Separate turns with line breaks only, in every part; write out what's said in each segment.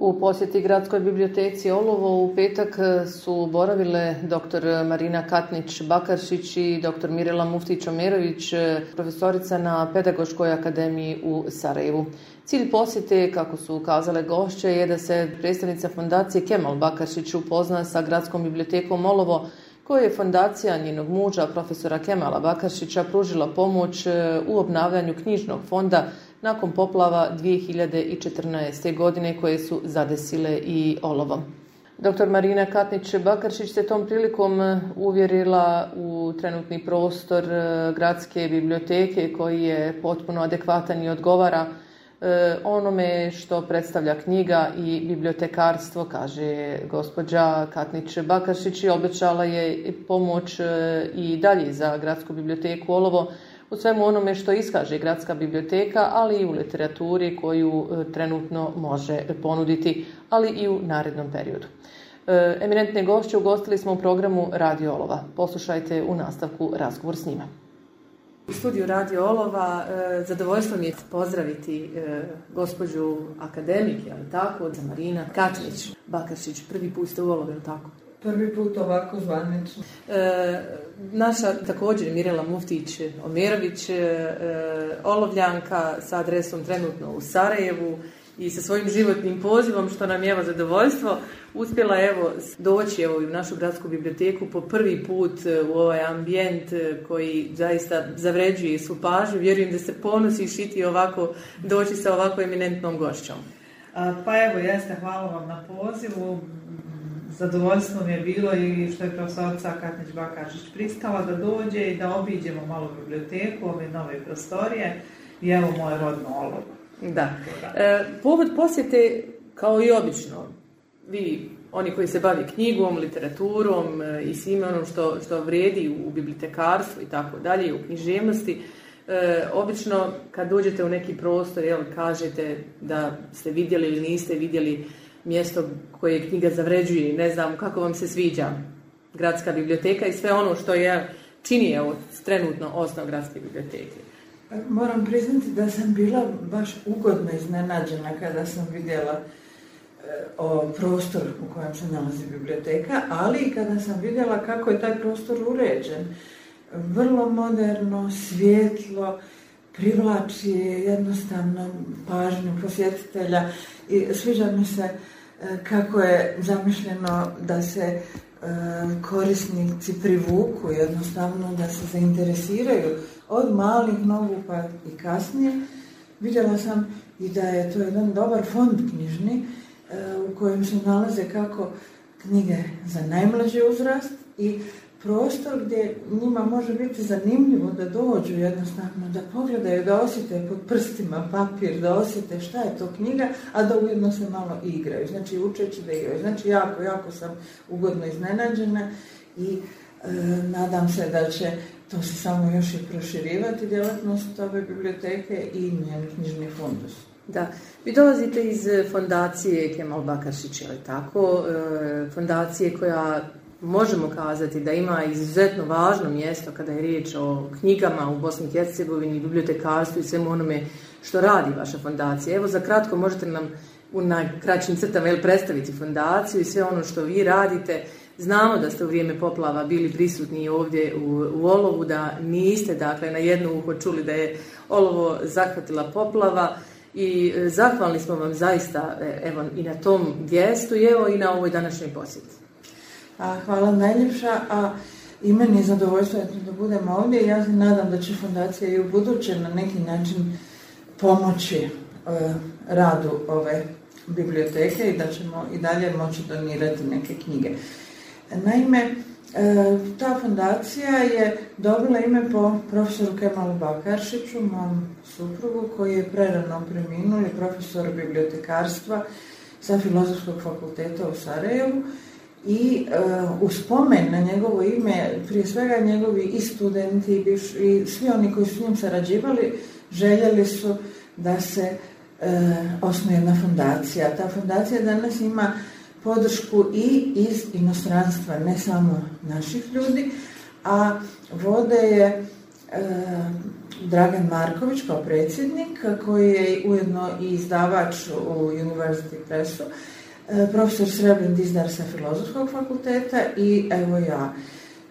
U posjeti gradskoj biblioteci Olovo u petak e, su boravile dr. Marina Katnić-Bakaršić i dr. Mirela Muftić-Omerović, e, profesorica na Pedagoškoj akademiji u Sarajevu. Cilj posjete, kako su ukazale gošće, je da se predstavnica fondacije Kemal Bakaršić upozna sa gradskom bibliotekom Olovo, koje je fondacija njenog muža, profesora Kemala Bakaršića, pružila pomoć e, u obnavljanju knjižnog fonda nakon poplava 2014. godine koje su zadesile i olovo. Dr. Marina Katnić-Bakaršić se tom prilikom e, uvjerila u trenutni prostor e, gradske biblioteke koji je potpuno adekvatan i odgovara e, onome što predstavlja knjiga i bibliotekarstvo, kaže gospođa Katnić Bakaršić i obećala je pomoć i dalje za gradsku biblioteku Olovo u svemu onome što iskaže gradska biblioteka, ali i u literaturi koju e, trenutno može ponuditi, ali i u narednom periodu. E, eminentne gošće ugostili smo u programu Radio Olova. Poslušajte u nastavku razgovor s njima. U studiju Radio Olova e, zadovoljstvo mi je pozdraviti gospođu akademik, ali tako, Marina katlić Bakašić, prvi put ste u Olovi, tako?
prvi put ovako
zvanicu. E, naša također Mirela Muftić Omerović, e, olovljanka sa adresom trenutno u Sarajevu i sa svojim životnim pozivom, što nam je zadovoljstvo, uspjela evo doći evo, u našu gradsku biblioteku po prvi put u ovaj ambijent koji zaista zavređuje svu pažu. Vjerujem da se ponosi i ovako doći sa ovako eminentnom gošćom.
Pa evo, jeste, hvala vam na pozivu zadovoljstvo mi je bilo i što je profesorca Katnić Bakašić pristala da dođe i da obiđemo malu biblioteku, ove nove prostorije i evo moje rodno Da.
E, povod posjete, kao i obično, vi, oni koji se bavi knjigom, literaturom e, i svime onom što, što vrijedi u bibliotekarstvu i tako dalje, u književnosti, e, obično kad dođete u neki prostor, jel, kažete da ste vidjeli ili niste vidjeli mjesto koje knjiga zavređuje, i ne znam kako vam se sviđa gradska biblioteka i sve ono što je čini od trenutno osnov gradske biblioteke.
Pa moram priznati da sam bila baš ugodno iznenađena kada sam vidjela e, o prostor u kojem se nalazi biblioteka, ali i kada sam vidjela kako je taj prostor uređen. Vrlo moderno, svjetlo, privlači jednostavno pažnju posjetitelja i sviđa mi se E, kako je zamišljeno da se e, korisnici privuku, jednostavno da se zainteresiraju od malih nogu pa i kasnije. Vidjela sam i da je to jedan dobar fond knjižni e, u kojem se nalaze kako knjige za najmlađi uzrast i prostor gdje njima može biti zanimljivo da dođu jednostavno, da pogledaju, da osjete pod prstima papir, da osjete šta je to knjiga, a da ujedno se malo igraju, znači učeći da igraju. Znači jako, jako sam ugodno iznenađena i e, nadam se da će to se samo još i proširivati djelatnost ove biblioteke i njen knjižni fundus.
Da, vi dolazite iz fondacije Kemal Bakašić, je li tako? E, fondacije koja možemo kazati da ima izuzetno važno mjesto kada je riječ o knjigama u Bosni i Hercegovini, bibliotekarstvu i svemu onome što radi vaša fondacija. Evo za kratko možete nam u najkraćim crtama jel predstaviti fondaciju i sve ono što vi radite. Znamo da ste u vrijeme poplava bili prisutni ovdje u, Olovu, da niste dakle na jedno uho čuli da je Olovo zahvatila poplava i e, zahvalni smo vam zaista e, evo i na tom gestu i evo i na ovoj današnjoj posjeti
hvala najljepša. A, i meni je zadovoljstvo da budem ovdje. Ja se nadam da će fundacija i u buduće na neki način pomoći e, radu ove biblioteke i da ćemo i dalje moći donirati neke knjige. Naime, e, ta fundacija je dobila ime po profesoru Kemalu Bakaršiću, mom suprugu, koji je prerano preminuli profesor bibliotekarstva sa Filozofskog fakulteta u Sarajevu i e, u spomen na njegovo ime, prije svega njegovi i studenti i, svi oni koji su njim sarađivali, željeli su da se e, osnuje jedna fundacija. Ta fundacija danas ima podršku i iz inostranstva, ne samo naših ljudi, a vode je e, Dragan Marković kao predsjednik, koji je ujedno i izdavač u University Pressu, E, profesor Srebren Dizdar sa Filozofskog fakulteta i evo ja.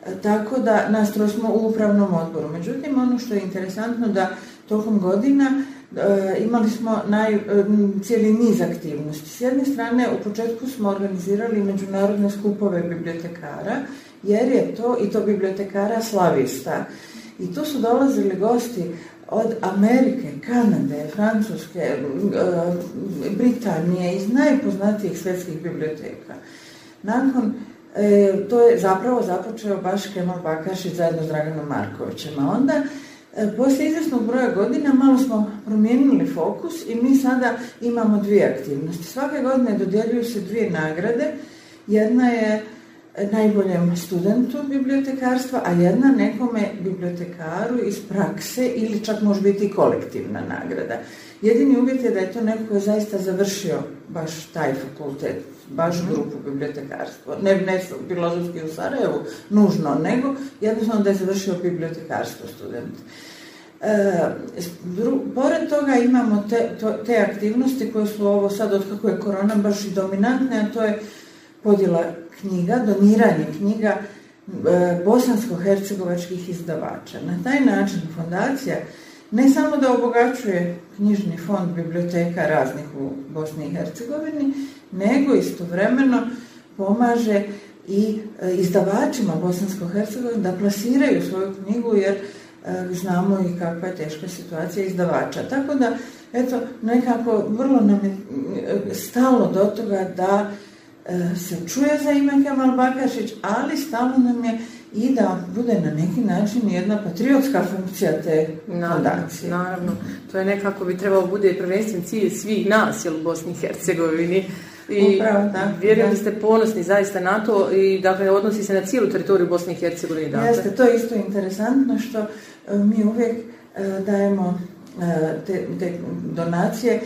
E, tako da nas smo u upravnom odboru. Međutim, ono što je interesantno da tokom godina e, imali smo naj, cijeli niz aktivnosti. S jedne strane, u početku smo organizirali međunarodne skupove bibliotekara, jer je to, i to bibliotekara slavista. I tu su dolazili gosti od Amerike, Kanade, Francuske, eh, Britanije, iz najpoznatijih svjetskih biblioteka. Nakon, eh, to je zapravo započeo baš Kemal Bakašić zajedno s Draganom Markovićem, a onda eh, poslije izvjesnog broja godina malo smo promijenili fokus i mi sada imamo dvije aktivnosti. Svake godine dodjeljuju se dvije nagrade. Jedna je najboljem ono studentu bibliotekarstva, a jedna nekome bibliotekaru iz prakse ili čak može biti i kolektivna nagrada. Jedini uvjet je da je to neko koji je zaista završio baš taj fakultet, baš mhm. grupu bibliotekarstva. Ne, ne filozofski u Sarajevu, nužno, nego jednostavno da je završio bibliotekarstvo student. E, pored toga imamo te, te aktivnosti koje su ovo sad, od je korona, baš i dominantne, a to je podjela knjiga, doniranje knjiga e, bosansko-hercegovačkih izdavača. Na taj način fondacija ne samo da obogaćuje knjižni fond biblioteka raznih u Bosni i Hercegovini, nego istovremeno pomaže i e, izdavačima bosansko da plasiraju svoju knjigu jer e, znamo i kakva je teška situacija izdavača. Tako da, eto, nekako vrlo nam je stalo do toga da E, se čuje za ime Kemal Bakašić, ali stalo nam je i da bude na neki način jedna patriotska funkcija te naravno,
Naravno, to je nekako bi trebalo bude prvenstven cilj svih nas u Bosni i Hercegovini. vjerujem da ste ponosni zaista na to i dakle odnosi se na cijelu teritoriju Bosne i Hercegovine.
Dakle. Jeste, to je isto interesantno što e, mi uvijek e, dajemo te, te donacije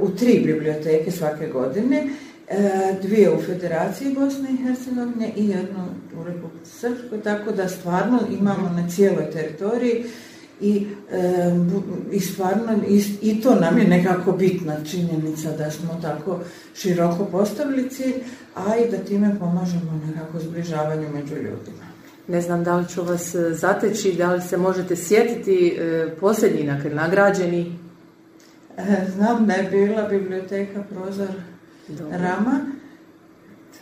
u tri biblioteke svake godine E, dvije u Federaciji Bosne i Hercegovine i jednu u Republici Srpskoj, tako da stvarno imamo na cijeloj teritoriji i, e, i stvarno i, to nam je nekako bitna činjenica da smo tako široko postavili cilj, a i da time pomažemo nekako zbližavanju među ljudima.
Ne znam da li ću vas e, zateći, da li se možete sjetiti e, posljednji dakle, nagrađeni?
E, znam da je bila biblioteka Prozor Rama.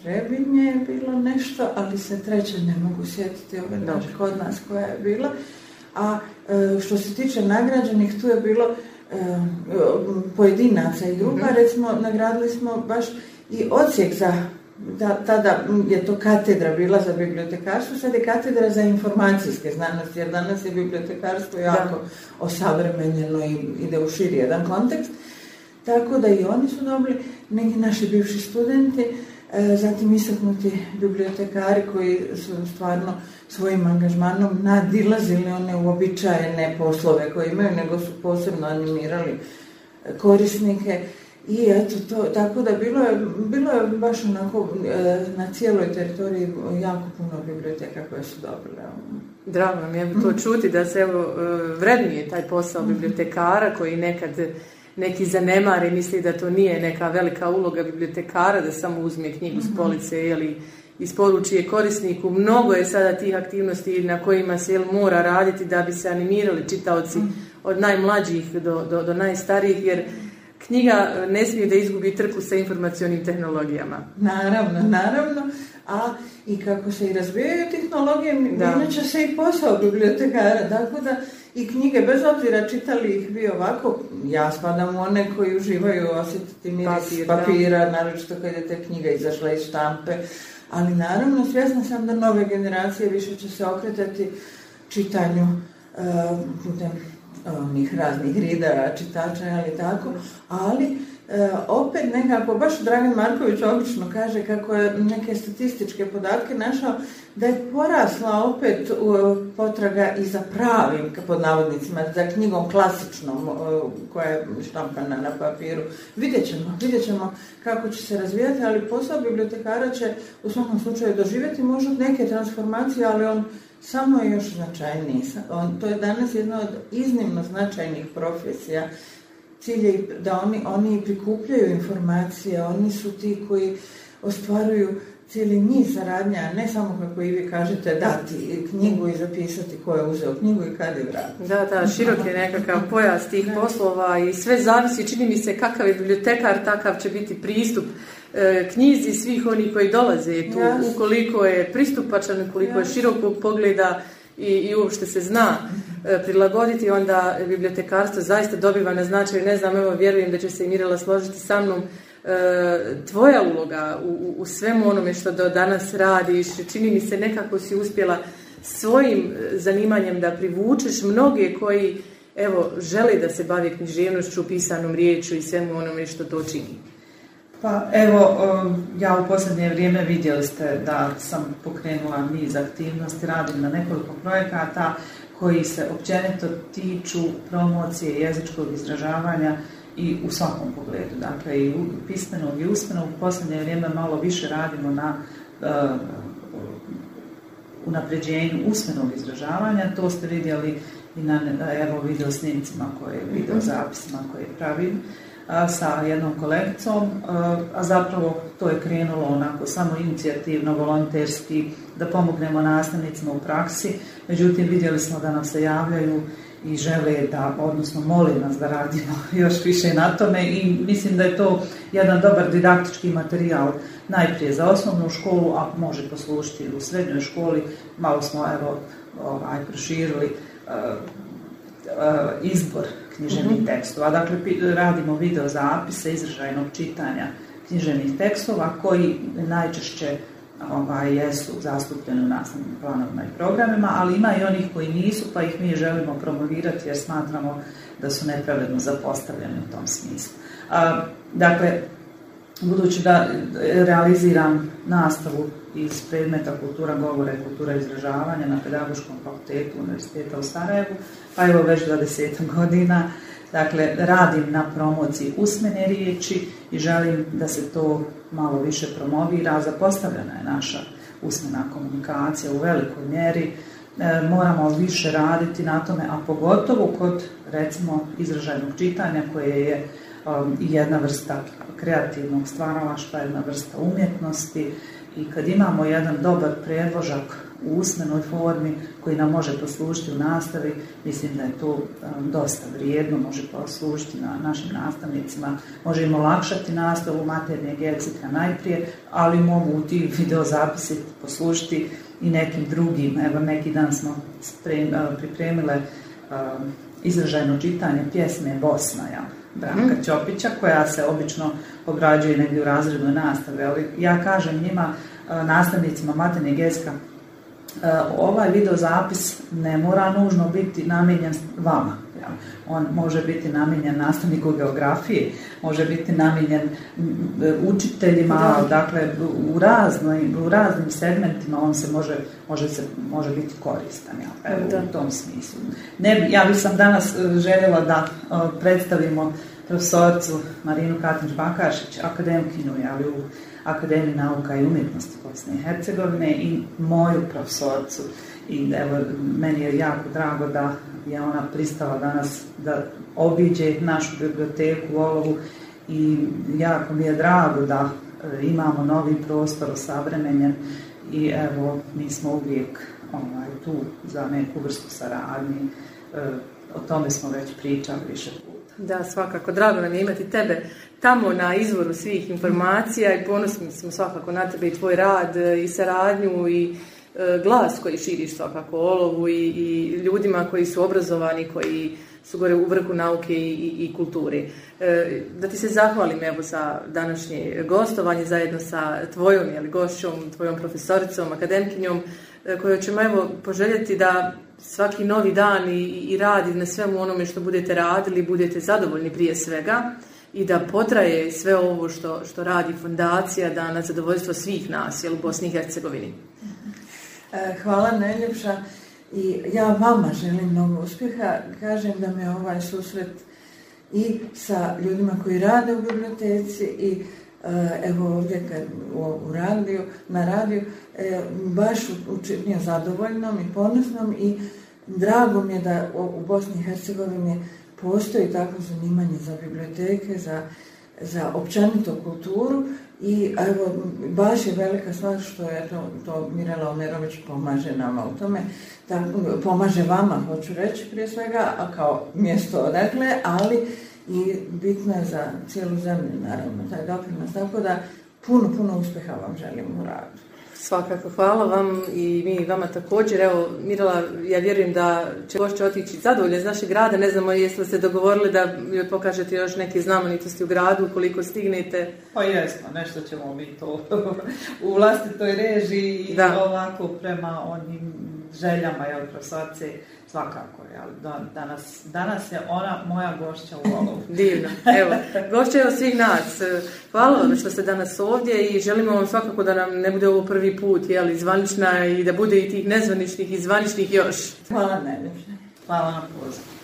Trebinje je bilo nešto, ali se treće ne mogu sjetiti ove kod nas koja je bila. A e, što se tiče nagrađenih, tu je bilo e, pojedinaca i grupa. Mhm. Recimo, nagradili smo baš i odsjek za da, tada je to katedra bila za bibliotekarstvo, sad je katedra za informacijske znanosti, jer danas je bibliotekarstvo jako da. osavremenjeno i ide u širi jedan kontekst. Tako da i oni su dobili, neki naši bivši studenti, e, zatim istaknuti bibliotekari koji su stvarno svojim angažmanom nadilazili one uobičajene poslove koje imaju, nego su posebno animirali e, korisnike. I eto to, tako da bilo je, bilo baš onako e, na cijeloj teritoriji jako puno biblioteka koje su dobile.
Drago mi je to mhm. čuti da se evo vrednije taj posao bibliotekara koji nekad neki zanemari, misli da to nije neka velika uloga bibliotekara da samo uzme knjigu s mhm. police ili isporuči je korisniku. Mnogo je sada tih aktivnosti na kojima se mora raditi da bi se animirali čitaoci mhm. od najmlađih do, do, do najstarijih, jer knjiga e, ne smije da izgubi trku sa informacionim tehnologijama.
Naravno, naravno. A i kako se i razvijaju tehnologije, da. inače se i posao bibliotekara. tako da i knjige, bez obzira čitali ih vi ovako, ja spadam u one koji uživaju osjetiti miris papira, naročito kad je te knjiga izašla iz štampe, ali naravno svjesna sam da nove generacije više će se okretati čitanju eh, onih raznih ridara, čitača, ali tako, ali e, opet nekako, baš Dragan Marković obično kaže kako je neke statističke podatke našao da je porasla opet e, potraga i za pravim, pod navodnicima, za knjigom klasičnom e, koja je štampana na papiru. Vidjet ćemo, vidjet ćemo kako će se razvijati, ali posao bibliotekara će u svakom slučaju doživjeti možda neke transformacije, ali on samo je još značajniji. To je danas jedna od iznimno značajnih profesija. Cilj je da oni, prikupljaju informacije, oni su ti koji ostvaruju cijeli niz radnja, ne samo kako i vi kažete dati knjigu i zapisati ko je uzeo knjigu i kad je vratio.
Da, da, širok je nekakav pojas tih poslova i sve zavisi, čini mi se kakav je bibliotekar, takav će biti pristup E, knjizi svih onih koji dolaze tu, ukoliko je pristupačan, ukoliko je širokog pogleda i, i uopšte se zna e, prilagoditi, onda bibliotekarstvo zaista dobiva na značaju. Ne znam, evo vjerujem da će se i Mirela složiti sa mnom, e, tvoja uloga u, u svemu onome što do danas radiš, čini mi se nekako si uspjela svojim zanimanjem da privučeš mnoge koji evo žele da se bave književnošću, pisanom riječu i svemu onome što to čini. Pa evo, um, ja u posljednje vrijeme vidjeli ste da sam pokrenula niz aktivnosti, radim na nekoliko projekata koji se općenito tiču promocije jezičkog izražavanja i u svakom pogledu, dakle i pismenog i usmenog. U posljednje vrijeme malo više radimo na uh, unapređenju usmenog izražavanja, to ste vidjeli i na evo video snimcima koje, video mhm. zapisima koje pravim sa jednom kolegicom, a zapravo to je krenulo onako samo inicijativno, volonterski, da pomognemo nastavnicima u praksi, međutim vidjeli smo da nam se javljaju i žele da, odnosno moli nas da radimo još više na tome i mislim da je to jedan dobar didaktički materijal najprije za osnovnu školu, a može poslušiti u srednjoj školi, malo smo evo ovaj, proširili izbor književnih mhm. tekstova. Dakle, radimo video zapise izražajnog čitanja književnih tekstova koji najčešće ovaj, jesu zastupljeni u nastavnim planovima i programima, ali ima i onih koji nisu, pa ih mi želimo promovirati jer smatramo da su nepravedno zapostavljeni u tom smislu. dakle, budući da e, realiziram nastavu iz predmeta kultura govora i kultura izražavanja na Pedagoškom fakultetu Univerziteta u Sarajevu, pa evo već 20 godina. Dakle, radim na promociji usmene riječi i želim da se to malo više promovira. Zapostavljena je naša usmena komunikacija u velikoj mjeri. E, moramo više raditi na tome, a pogotovo kod recimo izražajnog čitanja koje je Um, i jedna vrsta kreativnog stvaralaštva, jedna vrsta umjetnosti i kad imamo jedan dobar predložak u usmenoj formi koji nam može poslužiti u nastavi, mislim da je to um, dosta vrijedno, može poslužiti na našim nastavnicima, može im olakšati nastavu maternijeg jezika najprije, ali mogu ti videozapisi poslužiti i nekim drugim. Evo neki dan smo uh, pripremile um, izražajno čitanje pjesme bosnaja Branka mhm. Ćopića, koja se obično obrađuje negdje u razrednoj nastave, ali ja kažem njima, e, nastavnicima materne geska, e, ovaj videozapis ne mora nužno biti namijenjen vama on može biti namijenjen nastavniku geografije, može biti namijenjen učiteljima, dakle u, raznim, u raznim segmentima on se može, može, se, može biti koristan ja, u tom smislu. Ne, ja bi sam danas e, željela da e, predstavimo profesorcu Marinu katnić bakašić akademkinu ali u Akademiji nauka i umjetnosti Bosne i Hercegovine i moju profesorcu i evo, meni je jako drago da je ona pristala danas da obiđe našu biblioteku u Olovu i jako mi je drago da e, imamo novi prostor osavremenjen i evo, mi smo uvijek onaj, tu za neku vrstu saradnje. E, o tome smo već pričali više puta. Da, svakako. Drago nam je imati tebe tamo na izvoru svih informacija i ponosni smo svakako na tebe i tvoj rad e, i saradnju i E, glas koji širiš svakako olovu i, i ljudima koji su obrazovani, koji su gore u vrhu nauke i, i e, da ti se zahvalim evo za današnje gostovanje zajedno sa tvojom jeli, gošćom, tvojom profesoricom, akademkinjom, e, koju ćemo evo poželjeti da svaki novi dan i, i radi na svemu onome što budete radili, budete zadovoljni prije svega i da potraje sve ovo što, što radi fondacija da na zadovoljstvo svih nas jel, u Bosni i Hercegovini.
E, hvala najljepša i ja vama želim mnogo uspjeha. Kažem da me ovaj susret i sa ljudima koji rade u biblioteci i e, evo ovdje u, radiju, na radiju, e, baš učinio zadovoljnom i ponosnom i drago mi je da u Bosni i Hercegovini postoji takvo zanimanje za biblioteke, za za općenitu kulturu i evo, baš je velika stvar što je to, to Mirela Omerović pomaže nama u tome, pomaže vama, hoću reći prije svega, a kao mjesto odakle, ali i bitno je za cijelu zemlju, naravno, taj doprinos. Tako da puno, puno uspjeha
vam
želim u radu.
Svakako, hvala vam i mi vama također. Evo, Mirala, ja vjerujem da će gošće otići zadovoljno iz našeg grada. Ne znamo jeste li se dogovorili da joj pokažete još neke znamenitosti u gradu, koliko stignete.
Pa jesmo, nešto ćemo mi to u vlastitoj režiji i ovako prema onim željama jel, profesorci, svakako. Jel, danas, danas je ona moja gošća u ovom.
Divno. Evo, gošća je od svih nas. Hvala vam što ste danas ovdje i želimo vam svakako da nam ne bude ovo prvi put, jel, zvanična i da bude i tih nezvaničnih i zvaničnih još.
Hvala najljepše. Hvala na pozivu.